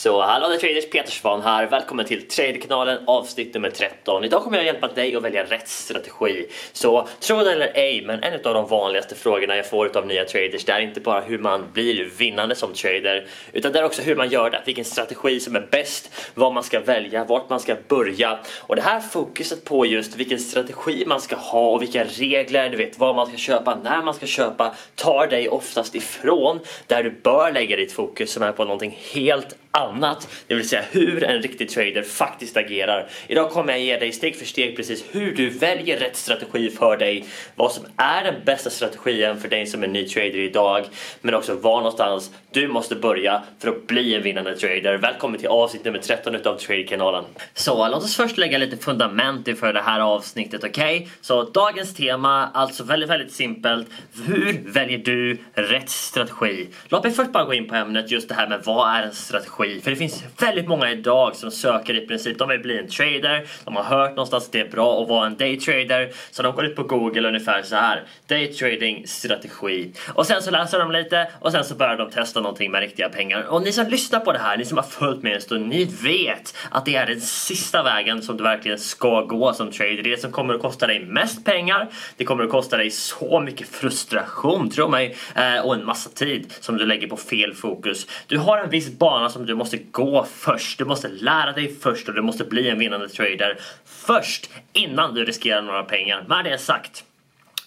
Så hallå där traders, Peter Svan här. Välkommen till Traderkanalen avsnitt nummer 13. Idag kommer jag hjälpa dig att välja rätt strategi. Så tro det eller ej, men en av de vanligaste frågorna jag får av nya traders det är inte bara hur man blir vinnande som trader, utan det är också hur man gör det. Vilken strategi som är bäst, vad man ska välja, vart man ska börja. Och det här fokuset på just vilken strategi man ska ha och vilka regler, du vet vad man ska köpa, när man ska köpa, tar dig oftast ifrån där du bör lägga ditt fokus som är på någonting helt annat, det vill säga hur en riktig trader faktiskt agerar. Idag kommer jag ge dig steg för steg precis hur du väljer rätt strategi för dig, vad som är den bästa strategin för dig som är ny trader idag, men också var någonstans du måste börja för att bli en vinnande trader. Välkommen till avsnitt nummer 13 utav Tradekanalen. Så låt oss först lägga lite fundament inför det här avsnittet, okej? Okay? Så dagens tema, alltså väldigt, väldigt simpelt. Hur väljer du rätt strategi? Låt mig först bara gå in på ämnet just det här med vad är en strategi? Strategi. För det finns väldigt många idag som söker i princip, de vill bli en trader, de har hört någonstans att det är bra att vara en daytrader. Så de går ut på google ungefär så här. Daytrading strategi. Och sen så läser de lite och sen så börjar de testa någonting med riktiga pengar. Och ni som lyssnar på det här, ni som har följt med en stund, ni vet att det är den sista vägen som du verkligen ska gå som trader. Det som kommer att kosta dig mest pengar. Det kommer att kosta dig så mycket frustration, tro mig, eh, och en massa tid som du lägger på fel fokus. Du har en viss bana som du du måste gå först. Du måste lära dig först och du måste bli en vinnande trader först innan du riskerar några pengar. Med det sagt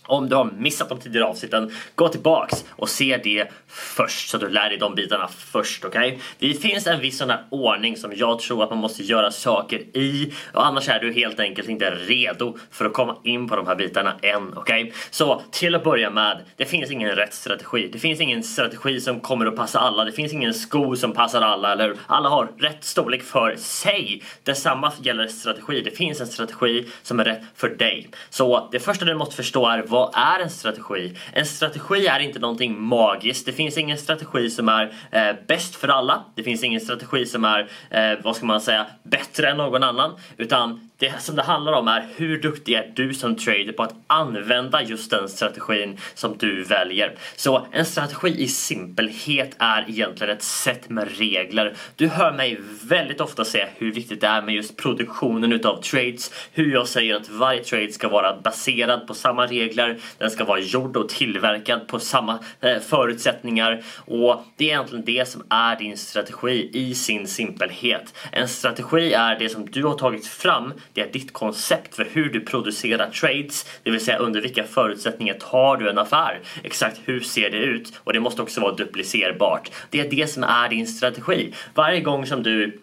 om du har missat de tidigare avsnitten, gå tillbaks och se det först så att du lär dig de bitarna först. Okej? Okay? Det finns en viss sån här ordning som jag tror att man måste göra saker i och annars är du helt enkelt inte redo för att komma in på de här bitarna än. Okej? Okay? Så till att börja med, det finns ingen rätt strategi. Det finns ingen strategi som kommer att passa alla. Det finns ingen sko som passar alla, eller alla har rätt storlek för sig. Detsamma gäller strategi. Det finns en strategi som är rätt för dig. Så det första du måste förstå är vad är en strategi? En strategi är inte någonting magiskt. Det finns ingen strategi som är eh, bäst för alla. Det finns ingen strategi som är, eh, vad ska man säga, bättre än någon annan. Utan det som det handlar om är hur duktig är du som trader på att använda just den strategin som du väljer. Så en strategi i simpelhet är egentligen ett sätt med regler. Du hör mig väldigt ofta säga hur viktigt det är med just produktionen utav trades. Hur jag säger att varje trade ska vara baserad på samma regler. Den ska vara gjord och tillverkad på samma eh, förutsättningar. Och det är egentligen det som är din strategi i sin simpelhet. En strategi är det som du har tagit fram det är ditt koncept för hur du producerar trades, det vill säga under vilka förutsättningar tar du en affär? Exakt hur ser det ut? Och det måste också vara duplicerbart. Det är det som är din strategi. Varje gång som du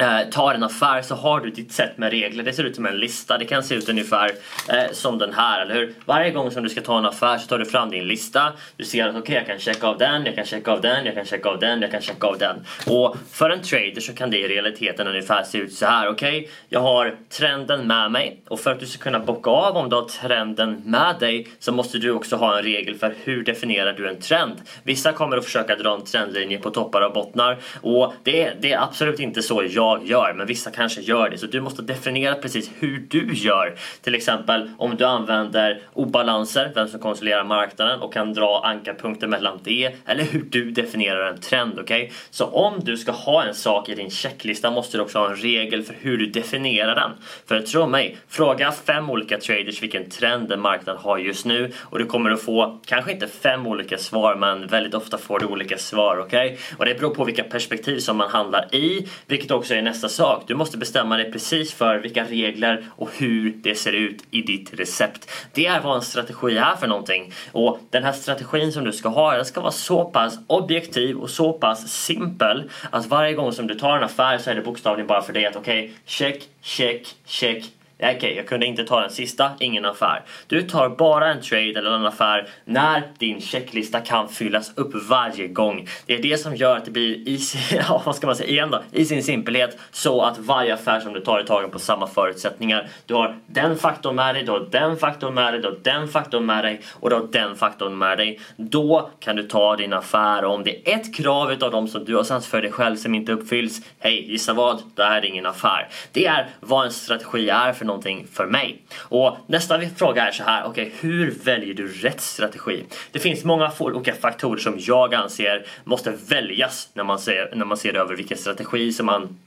eh, tar en affär så har du ditt sätt med regler. Det ser ut som en lista. Det kan se ut ungefär eh, som den här, eller hur? Varje gång som du ska ta en affär så tar du fram din lista. Du ser att okej, okay, jag kan checka av den, jag kan checka av den, jag kan checka av den, jag kan checka av den. Och för en trader så kan det i realiteten ungefär se ut så här. Okej, okay? jag har trenden med mig och för att du ska kunna bocka av om du har trenden med dig så måste du också ha en regel för hur definierar du en trend. Vissa kommer att försöka dra en trendlinje på toppar och bottnar och det, det är absolut inte så jag jag gör, men vissa kanske gör det. Så du måste definiera precis hur du gör. Till exempel om du använder obalanser, vem som konsoliderar marknaden och kan dra ankarpunkter mellan det, eller hur du definierar en trend. Okay? Så om du ska ha en sak i din checklista måste du också ha en regel för hur du definierar den. För tro mig, fråga fem olika traders vilken trend en marknad har just nu och du kommer att få, kanske inte fem olika svar, men väldigt ofta får du olika svar. Okay? Och det beror på vilka perspektiv som man handlar i, vilket också är nästa sak. Du måste bestämma dig precis för vilka regler och hur det ser ut i ditt recept. Det är vad en strategi är för någonting. Och den här strategin som du ska ha, den ska vara så pass objektiv och så pass simpel att varje gång som du tar en affär så är det bokstavligen bara för dig att okej, okay, check, check, check, Eh, okej, okay, jag kunde inte ta den sista, ingen affär. Du tar bara en trade eller en affär när din checklista kan fyllas upp varje gång. Det är det som gör att det blir i sin, ja, vad ska man säga igen då, i sin simpelhet så att varje affär som du tar är tagen på samma förutsättningar. Du har den faktorn med dig, du har den faktorn med dig, du har den faktorn med dig och du har den faktorn med dig. Då kan du ta din affär och om det är ett krav utav dem som du har satt för dig själv som inte uppfylls, hej, gissa vad? Det här är ingen affär. Det är vad en strategi är för någonting för mig. Och nästa fråga är så här, okej, okay, hur väljer du rätt strategi? Det finns många olika faktorer som jag anser måste väljas när man ser, när man ser över vilken strategi som man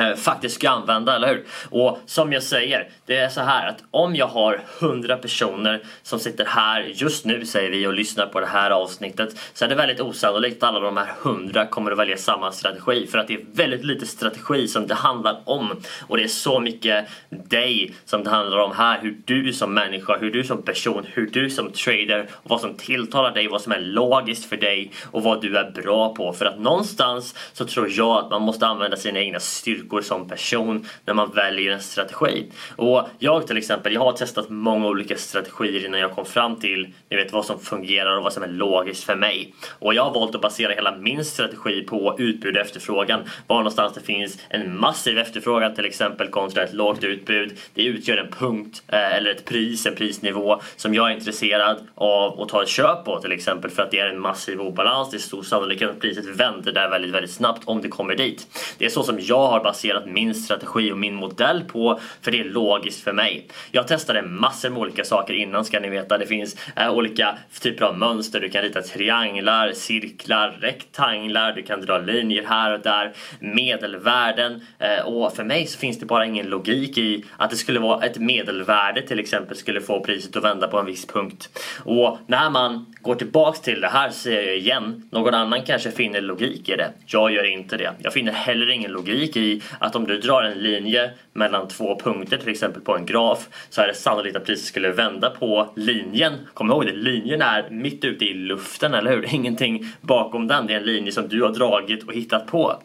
Eh, faktiskt ska använda, eller hur? Och som jag säger, det är så här att om jag har 100 personer som sitter här just nu säger vi och lyssnar på det här avsnittet så är det väldigt osannolikt att alla de här 100 kommer att välja samma strategi för att det är väldigt lite strategi som det handlar om och det är så mycket dig som det handlar om här, hur du som människa, hur du som person, hur du som trader och vad som tilltalar dig, vad som är logiskt för dig och vad du är bra på för att någonstans så tror jag att man måste använda sina egna styrkor styrkor som person när man väljer en strategi. Och jag till exempel, jag har testat många olika strategier innan jag kom fram till ni vet, vad som fungerar och vad som är logiskt för mig. Och jag har valt att basera hela min strategi på utbud och efterfrågan. Var någonstans det finns en massiv efterfrågan till exempel kontra ett lågt utbud. Det utgör en punkt eh, eller ett pris, en prisnivå som jag är intresserad av att ta ett köp på till exempel för att det är en massiv obalans. Det är stor sannolikhet att priset vänder där väldigt, väldigt snabbt om det kommer dit. Det är så som jag har baserat min strategi och min modell på för det är logiskt för mig. Jag testade massor med olika saker innan ska ni veta. Det finns äh, olika typer av mönster. Du kan rita trianglar, cirklar, rektanglar, du kan dra linjer här och där, medelvärden äh, och för mig så finns det bara ingen logik i att det skulle vara ett medelvärde till exempel skulle få priset att vända på en viss punkt. Och när man går tillbaks till det här säger jag igen, någon annan kanske finner logik i det. Jag gör inte det. Jag finner heller ingen logik i att om du drar en linje mellan två punkter till exempel på en graf så är det sannolikt att priset skulle vända på linjen. Kom ihåg det, linjen är mitt ute i luften, eller hur? Ingenting bakom den. Det är en linje som du har dragit och hittat på.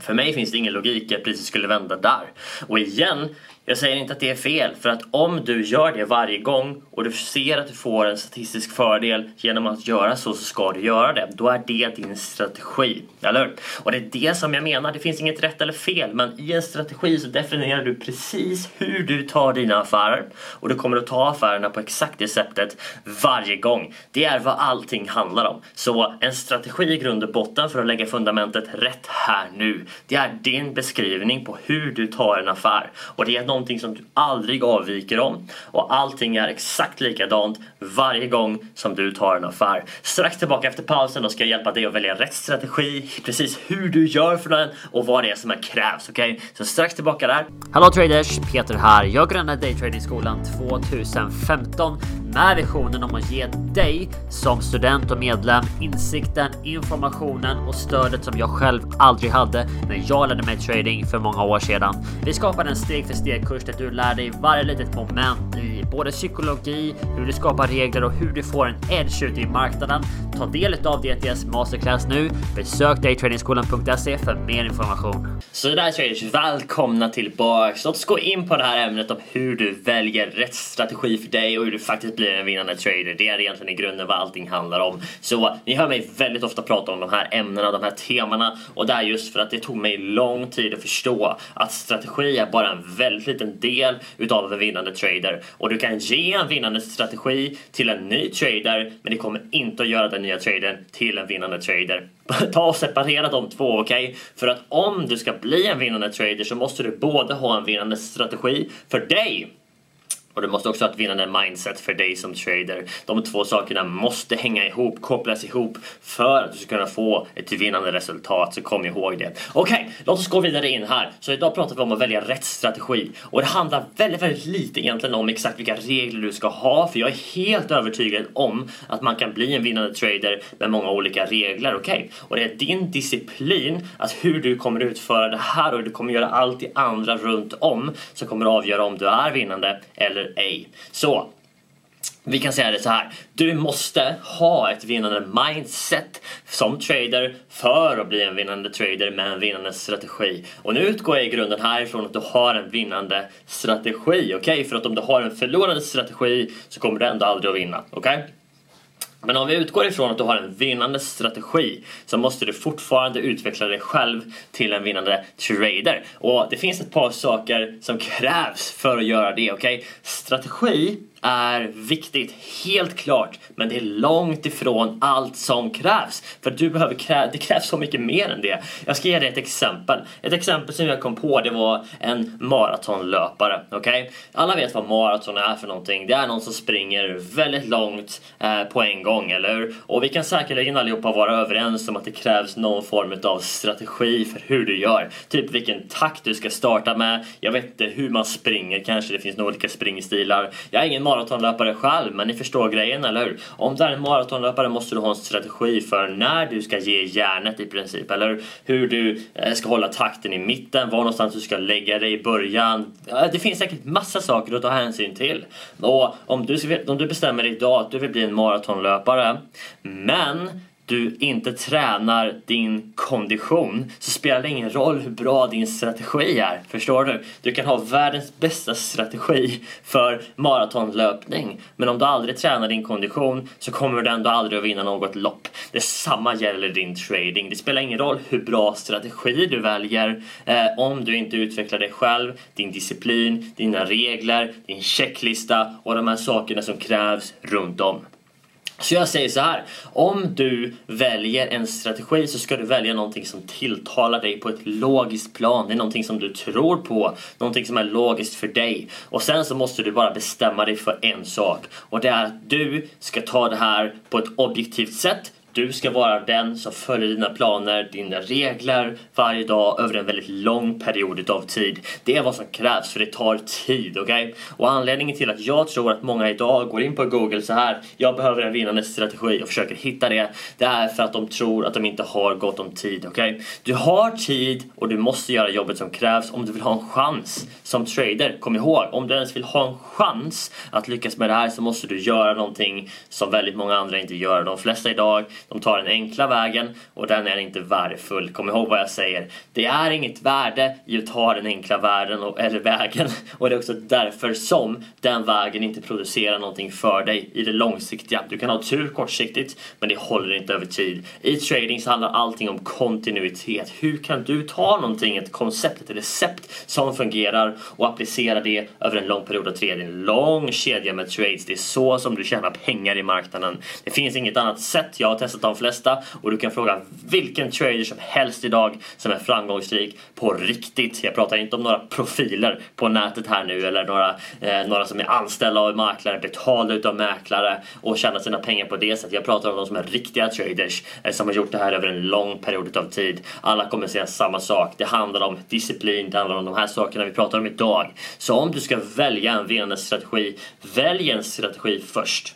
För mig finns det ingen logik i att priset skulle vända där. Och igen, jag säger inte att det är fel, för att om du gör det varje gång och du ser att du får en statistisk fördel genom att göra så, så ska du göra det. Då är det din strategi, eller hur? Och det är det som jag menar, det finns inget rätt eller fel, men i en strategi så definierar du precis hur du tar dina affärer och du kommer att ta affärerna på exakt det sättet varje gång. Det är vad allting handlar om. Så en strategi i grund och botten för att lägga fundamentet rätt här nu, det är din beskrivning på hur du tar en affär och det är någonting som du aldrig avviker om och allting är exakt likadant varje gång som du tar en affär. Strax tillbaka efter pausen då ska jag hjälpa dig att välja rätt strategi, precis hur du gör för den och vad det är som är krävs. Okej, okay? så strax tillbaka där. Hallå traders! Peter här. Jag grundade Daytradingskolan 2015 med visionen om att ge dig som student och medlem insikten, informationen och stödet som jag själv aldrig hade när jag lärde mig trading för många år sedan. Vi skapade en steg för steg kurs där du lär dig varje litet moment i både psykologi, hur du skapar regler och hur du får en edge ute i marknaden. Ta del av DTS Masterclass nu. Besök daytradingskolan.se för mer information. Så där traders, välkomna tillbaks. Låt oss gå in på det här ämnet om hur du väljer rätt strategi för dig och hur du faktiskt blir en vinnande trader. Det är egentligen i grunden vad allting handlar om. Så ni hör mig väldigt ofta prata om de här ämnena, de här temana och det är just för att det tog mig lång tid att förstå att strategi är bara en väldigt liten del utav en vinnande trader och du kan ge en vinnande strategi till en ny trader men det kommer inte att göra den nya tradern till en vinnande trader. Ta och separera de två, okej? Okay? För att om du ska bli en vinnande trader så måste du både ha en vinnande strategi för dig och du måste också ha ett vinnande mindset för dig som trader. De två sakerna måste hänga ihop, kopplas ihop för att du ska kunna få ett vinnande resultat. Så kom ihåg det. Okej, okay, låt oss gå vidare in här. Så idag pratar vi om att välja rätt strategi. Och det handlar väldigt, väldigt lite egentligen om exakt vilka regler du ska ha. För jag är helt övertygad om att man kan bli en vinnande trader med många olika regler. Okej? Okay? Och det är din disciplin, att hur du kommer utföra det här och hur du kommer göra allt det andra runt om som kommer avgöra om du är vinnande eller ej. Så vi kan säga det så här. Du måste ha ett vinnande mindset som trader för att bli en vinnande trader med en vinnande strategi. Och nu utgår jag i grunden härifrån att du har en vinnande strategi. Okej? Okay? För att om du har en förlorande strategi så kommer du ändå aldrig att vinna. Okej? Okay? Men om vi utgår ifrån att du har en vinnande strategi så måste du fortfarande utveckla dig själv till en vinnande trader. Och det finns ett par saker som krävs för att göra det. Okay? Strategi är viktigt, helt klart. Men det är långt ifrån allt som krävs. För du behöver krä det krävs så mycket mer än det. Jag ska ge dig ett exempel. Ett exempel som jag kom på det var en maratonlöpare. Okej? Okay? Alla vet vad maraton är för någonting. Det är någon som springer väldigt långt eh, på en gång, eller hur? Och vi kan säkerligen allihopa vara överens om att det krävs någon form av strategi för hur du gör. Typ vilken takt du ska starta med. Jag vet inte hur man springer, kanske det finns några olika springstilar. Jag är ingen maratonlöpare själv, men ni förstår grejen, eller hur? Om du är en maratonlöpare måste du ha en strategi för när du ska ge järnet i princip, eller hur du eh, ska hålla takten i mitten, var någonstans du ska lägga dig i början. Det finns säkert massa saker att ta hänsyn till. Och om du, om du bestämmer dig idag att du vill bli en maratonlöpare, men du inte tränar din kondition så spelar det ingen roll hur bra din strategi är. Förstår du? Du kan ha världens bästa strategi för maratonlöpning men om du aldrig tränar din kondition så kommer du ändå aldrig att vinna något lopp. Detsamma gäller din trading. Det spelar ingen roll hur bra strategi du väljer eh, om du inte utvecklar dig själv, din disciplin, dina regler, din checklista och de här sakerna som krävs runt om. Så jag säger så här. Om du väljer en strategi så ska du välja någonting som tilltalar dig på ett logiskt plan. Det är någonting som du tror på. Någonting som är logiskt för dig. Och sen så måste du bara bestämma dig för en sak. Och det är att du ska ta det här på ett objektivt sätt du ska vara den som följer dina planer, dina regler varje dag över en väldigt lång period av tid. Det är vad som krävs för det tar tid, okej? Okay? Och anledningen till att jag tror att många idag går in på Google så här. Jag behöver en vinnande strategi och försöker hitta det. Det är för att de tror att de inte har gott om tid, okej? Okay? Du har tid och du måste göra jobbet som krävs om du vill ha en chans som trader. Kom ihåg, om du ens vill ha en chans att lyckas med det här så måste du göra någonting som väldigt många andra inte gör. De flesta idag de tar den enkla vägen och den är inte värdefull. Kom ihåg vad jag säger. Det är inget värde i att ta den enkla världen och, eller vägen och det är också därför som den vägen inte producerar någonting för dig i det långsiktiga. Du kan ha tur kortsiktigt men det håller inte över tid. I trading så handlar allting om kontinuitet. Hur kan du ta någonting, ett koncept, ett recept som fungerar och applicera det över en lång period av tid. En lång kedja med trades. Det är så som du tjänar pengar i marknaden. Det finns inget annat sätt. Jag har testat de flesta och du kan fråga vilken trader som helst idag som är framgångsrik på riktigt. Jag pratar inte om några profiler på nätet här nu eller några, eh, några som är anställda av mäklare, betalda utav mäklare och tjänar sina pengar på det sättet. Jag pratar om de som är riktiga traders eh, som har gjort det här över en lång period av tid. Alla kommer säga samma sak. Det handlar om disciplin, det handlar om de här sakerna vi pratar om idag. Så om du ska välja en vinnande strategi, välj en strategi först.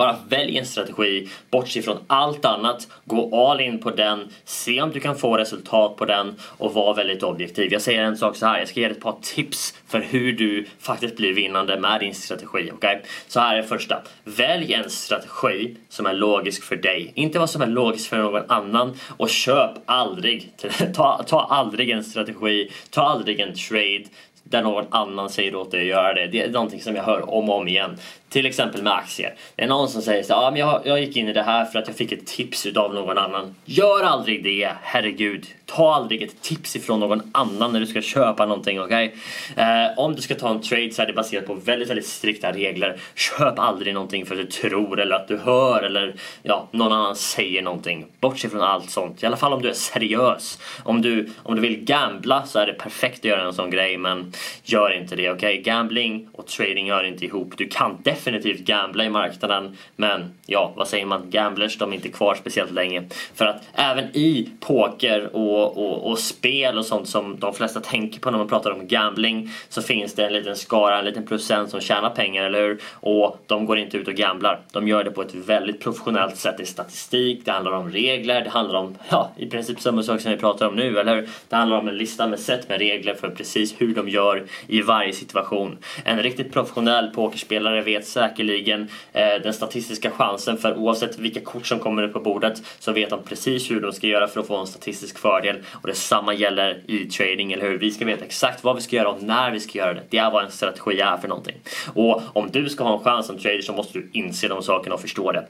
Bara välj en strategi, bortse från allt annat, gå all in på den, se om du kan få resultat på den och var väldigt objektiv. Jag säger en sak så här, jag ska ge dig ett par tips för hur du faktiskt blir vinnande med din strategi. Okay? Så här är det första. Välj en strategi som är logisk för dig. Inte vad som är logiskt för någon annan och köp aldrig, ta, ta aldrig en strategi, ta aldrig en trade där någon annan säger åt dig att göra det. Det är någonting som jag hör om och om igen. Till exempel med aktier. Det är någon som säger så ah, men jag, jag gick in i det här för att jag fick ett tips av någon annan. Gör aldrig det, herregud. Ta aldrig ett tips ifrån någon annan när du ska köpa någonting, okej? Okay? Eh, om du ska ta en trade så är det baserat på väldigt, väldigt strikta regler. Köp aldrig någonting för att du tror eller att du hör eller ja, någon annan säger någonting. Bortse från allt sånt. I alla fall om du är seriös. Om du, om du vill gambla så är det perfekt att göra en sån grej, men gör inte det, okej? Okay? Gambling och trading hör inte ihop. Du kan definitivt definitivt gambla i marknaden, men ja, vad säger man? Gamblers, de är inte kvar speciellt länge. För att även i poker och, och, och spel och sånt som de flesta tänker på när man pratar om gambling så finns det en liten skara, en liten procent som tjänar pengar, eller hur? Och de går inte ut och gamblar. De gör det på ett väldigt professionellt sätt. Det är statistik, det handlar om regler, det handlar om, ja, i princip samma sak som vi pratar om nu, eller hur? Det handlar om en lista med sätt med regler för precis hur de gör i varje situation. En riktigt professionell pokerspelare vet säkerligen eh, den statistiska chansen för oavsett vilka kort som kommer upp på bordet så vet de precis hur de ska göra för att få en statistisk fördel. Och detsamma gäller i trading, eller hur? Vi ska veta exakt vad vi ska göra och när vi ska göra det. Det är vad en strategi är för någonting. Och om du ska ha en chans som trader så måste du inse de sakerna och förstå det.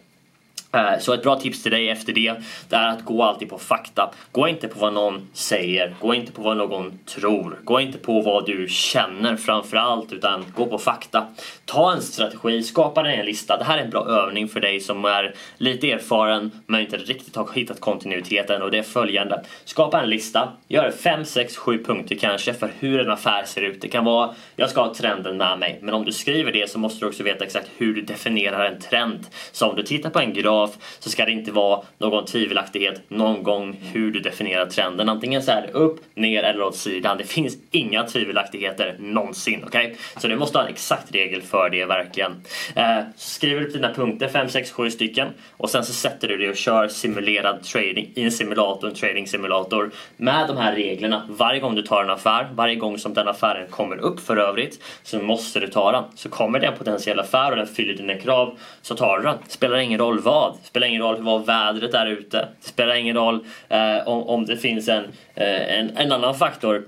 Eh, så ett bra tips till dig efter det, det är att gå alltid på fakta. Gå inte på vad någon säger, gå inte på vad någon tror, gå inte på vad du känner framförallt. utan gå på fakta. Ta en strategi, skapa dig en lista. Det här är en bra övning för dig som är lite erfaren men inte riktigt har hittat kontinuiteten och det är följande. Skapa en lista, gör 5, 6, 7 punkter kanske för hur en affär ser ut. Det kan vara, jag ska ha trenden med mig, men om du skriver det så måste du också veta exakt hur du definierar en trend. Så om du tittar på en graf graf så ska det inte vara någon tvivelaktighet någon gång hur du definierar trenden. Antingen så är det upp, ner eller åt sidan. Det finns inga tvivelaktigheter någonsin. Okej? Okay? Så du måste ha en exakt regel för det verkligen. Eh, skriver upp dina punkter, 5, 6, 7 stycken och sen så sätter du dig och kör simulerad trading i en simulator, en trading simulator med de här reglerna. Varje gång du tar en affär, varje gång som den affären kommer upp för övrigt så måste du ta den. Så kommer det en potentiell affär och den fyller dina krav så tar du den. Spelar ingen roll vad vad. Det spelar ingen roll vad vädret är ute. Det spelar ingen roll eh, om, om det finns en, eh, en, en annan faktor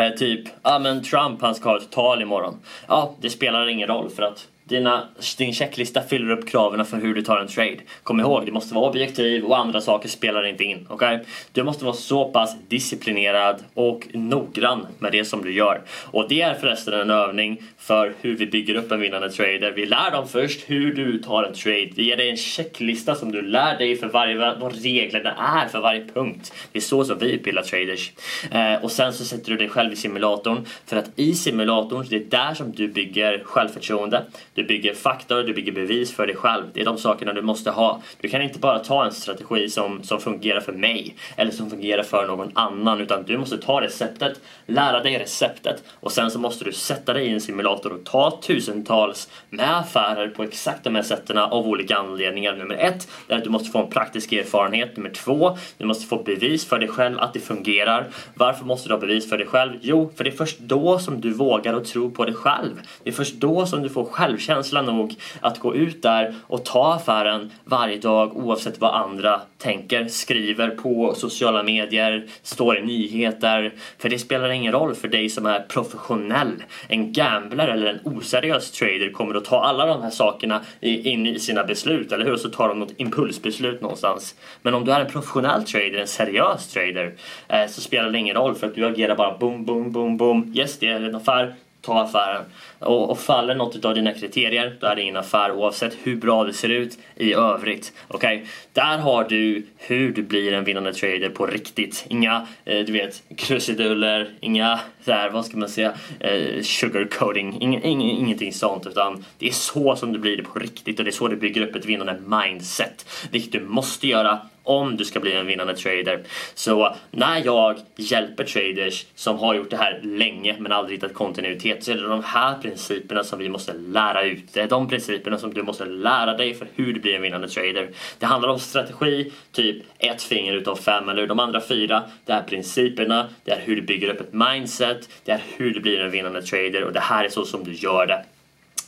Eh, typ, ja ah, men Trump han ska ha ett tal imorgon. Ja, det spelar ingen roll för att dina, din checklista fyller upp kraven för hur du tar en trade. Kom ihåg, du måste vara objektiv och andra saker spelar inte in. Okay? Du måste vara så pass disciplinerad och noggrann med det som du gör. Och det är förresten en övning för hur vi bygger upp en vinnande trader. Vi lär dem först hur du tar en trade. Vi ger dig en checklista som du lär dig för varje, vad reglerna är för varje punkt. Det är så som vi utbildar traders. Eh, och sen så sätter du dig själv i simulatorn för att i simulatorn, det är där som du bygger självförtroende du bygger fakta och du bygger bevis för dig själv. Det är de sakerna du måste ha. Du kan inte bara ta en strategi som, som fungerar för mig eller som fungerar för någon annan utan du måste ta receptet, lära dig receptet och sen så måste du sätta dig i en simulator och ta tusentals med affärer på exakt de här sätten av olika anledningar. Nummer ett är att du måste få en praktisk erfarenhet. Nummer två, du måste få bevis för dig själv att det fungerar. Varför måste du ha bevis för dig själv? Jo, för det är först då som du vågar och tror på dig själv. Det är först då som du får själv självkänsla nog att gå ut där och ta affären varje dag oavsett vad andra tänker, skriver på sociala medier, står i nyheter. För det spelar ingen roll för dig som är professionell. En gambler eller en oseriös trader kommer att ta alla de här sakerna in i sina beslut, eller hur? Så tar de något impulsbeslut någonstans. Men om du är en professionell trader, en seriös trader, eh, så spelar det ingen roll för att du agerar bara boom, boom, boom, boom. Yes, det är en affär ta affären. Och, och faller något av dina kriterier, då är det ingen affär oavsett hur bra det ser ut i övrigt. Okej? Okay? Där har du hur du blir en vinnande trader på riktigt. Inga, eh, du vet, krusiduller, inga, där, vad ska man säga, eh, sugarcoating, ing, ing, ingenting sånt. Utan det är så som du blir det på riktigt och det är så du bygger upp ett vinnande mindset. Vilket du måste göra om du ska bli en vinnande trader. Så när jag hjälper traders som har gjort det här länge men aldrig hittat kontinuitet så är det de här principerna principerna som vi måste lära ut. Det är de principerna som du måste lära dig för hur du blir en vinnande trader. Det handlar om strategi, typ ett finger utav fem eller de andra fyra. Det är principerna, det är hur du bygger upp ett mindset, det är hur du blir en vinnande trader och det här är så som du gör det.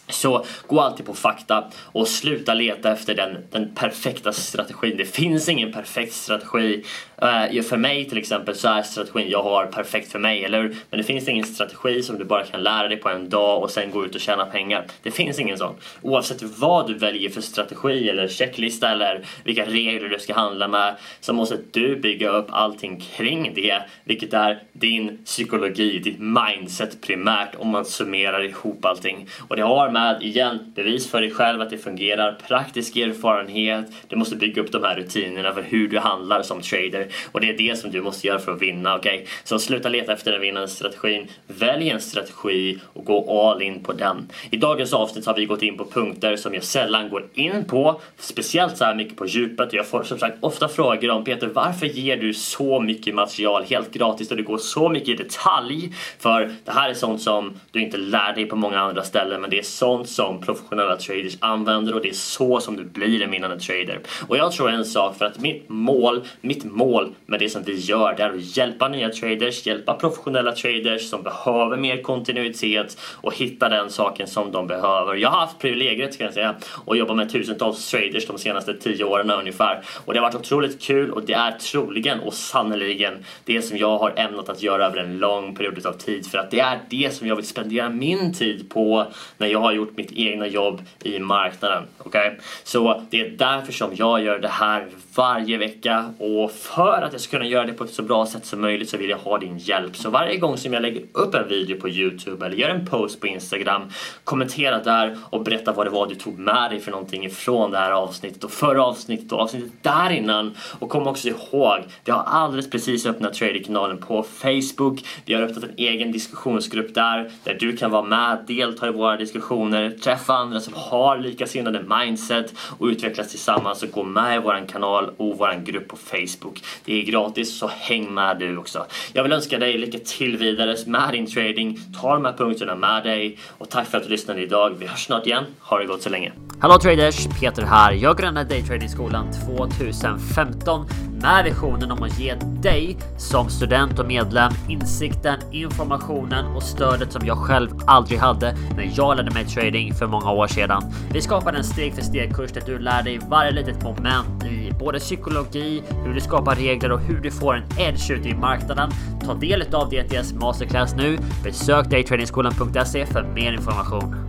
Så gå alltid på fakta och sluta leta efter den, den perfekta strategin. Det finns ingen perfekt strategi. Uh, för mig till exempel så är strategin jag har perfekt för mig, eller hur? Men det finns ingen strategi som du bara kan lära dig på en dag och sen gå ut och tjäna pengar. Det finns ingen sån. Oavsett vad du väljer för strategi eller checklista eller vilka regler du ska handla med så måste du bygga upp allting kring det, vilket är din psykologi, ditt mindset primärt om man summerar ihop allting. Och det har med, igen, bevis för dig själv att det fungerar, praktisk erfarenhet, du måste bygga upp de här rutinerna för hur du handlar som trader och det är det som du måste göra för att vinna, okej? Okay? Så sluta leta efter den vinnande strategin, välj en strategi och gå all in på den. I dagens avsnitt har vi gått in på punkter som jag sällan går in på, speciellt så här mycket på djupet. och Jag får som sagt ofta frågor om Peter, varför ger du så mycket material helt gratis och du går så mycket i detalj? För det här är sånt som du inte lär dig på många andra ställen, men det är så sånt som professionella traders använder och det är så som du blir en vinnande trader. Och jag tror en sak för att mitt mål, mitt mål med det som vi gör det är att hjälpa nya traders, hjälpa professionella traders som behöver mer kontinuitet och hitta den saken som de behöver. Jag har haft privilegiet kan jag säga och jobba med tusentals traders de senaste tio åren ungefär och det har varit otroligt kul och det är troligen och sannoliken det som jag har ämnat att göra över en lång period av tid för att det är det som jag vill spendera min tid på när jag har gjort mitt egna jobb i marknaden. Okej? Okay? Så det är därför som jag gör det här varje vecka och för att jag ska kunna göra det på ett så bra sätt som möjligt så vill jag ha din hjälp. Så varje gång som jag lägger upp en video på Youtube eller gör en post på Instagram, kommentera där och berätta vad det var du tog med dig för någonting ifrån det här avsnittet och förra avsnittet och avsnittet där innan. Och kom också ihåg, vi har alldeles precis öppnat Trader-kanalen på Facebook. Vi har öppnat en egen diskussionsgrupp där, där du kan vara med, delta i våra diskussioner, träffa andra som har likasinnade mindset och utvecklas tillsammans och gå med i våran kanal och våran grupp på Facebook. Det är gratis så häng med du också. Jag vill önska dig lycka till vidare med din trading. Ta de här punkterna med dig och tack för att du lyssnade idag. Vi hörs snart igen. Ha det gott så länge. Hallå traders! Peter här. Jag grundade Daytradingskolan 2015 med visionen om att ge dig som student och medlem insikten, informationen och stödet som jag själv aldrig hade när jag lärde mig trading för många år sedan. Vi skapade en steg för steg kurs där du lär dig varje litet moment i både psykologi, hur du skapar regler och hur du får en edge ute i marknaden. Ta del av DTS Masterclass nu. Besök daytradingskolan.se för mer information.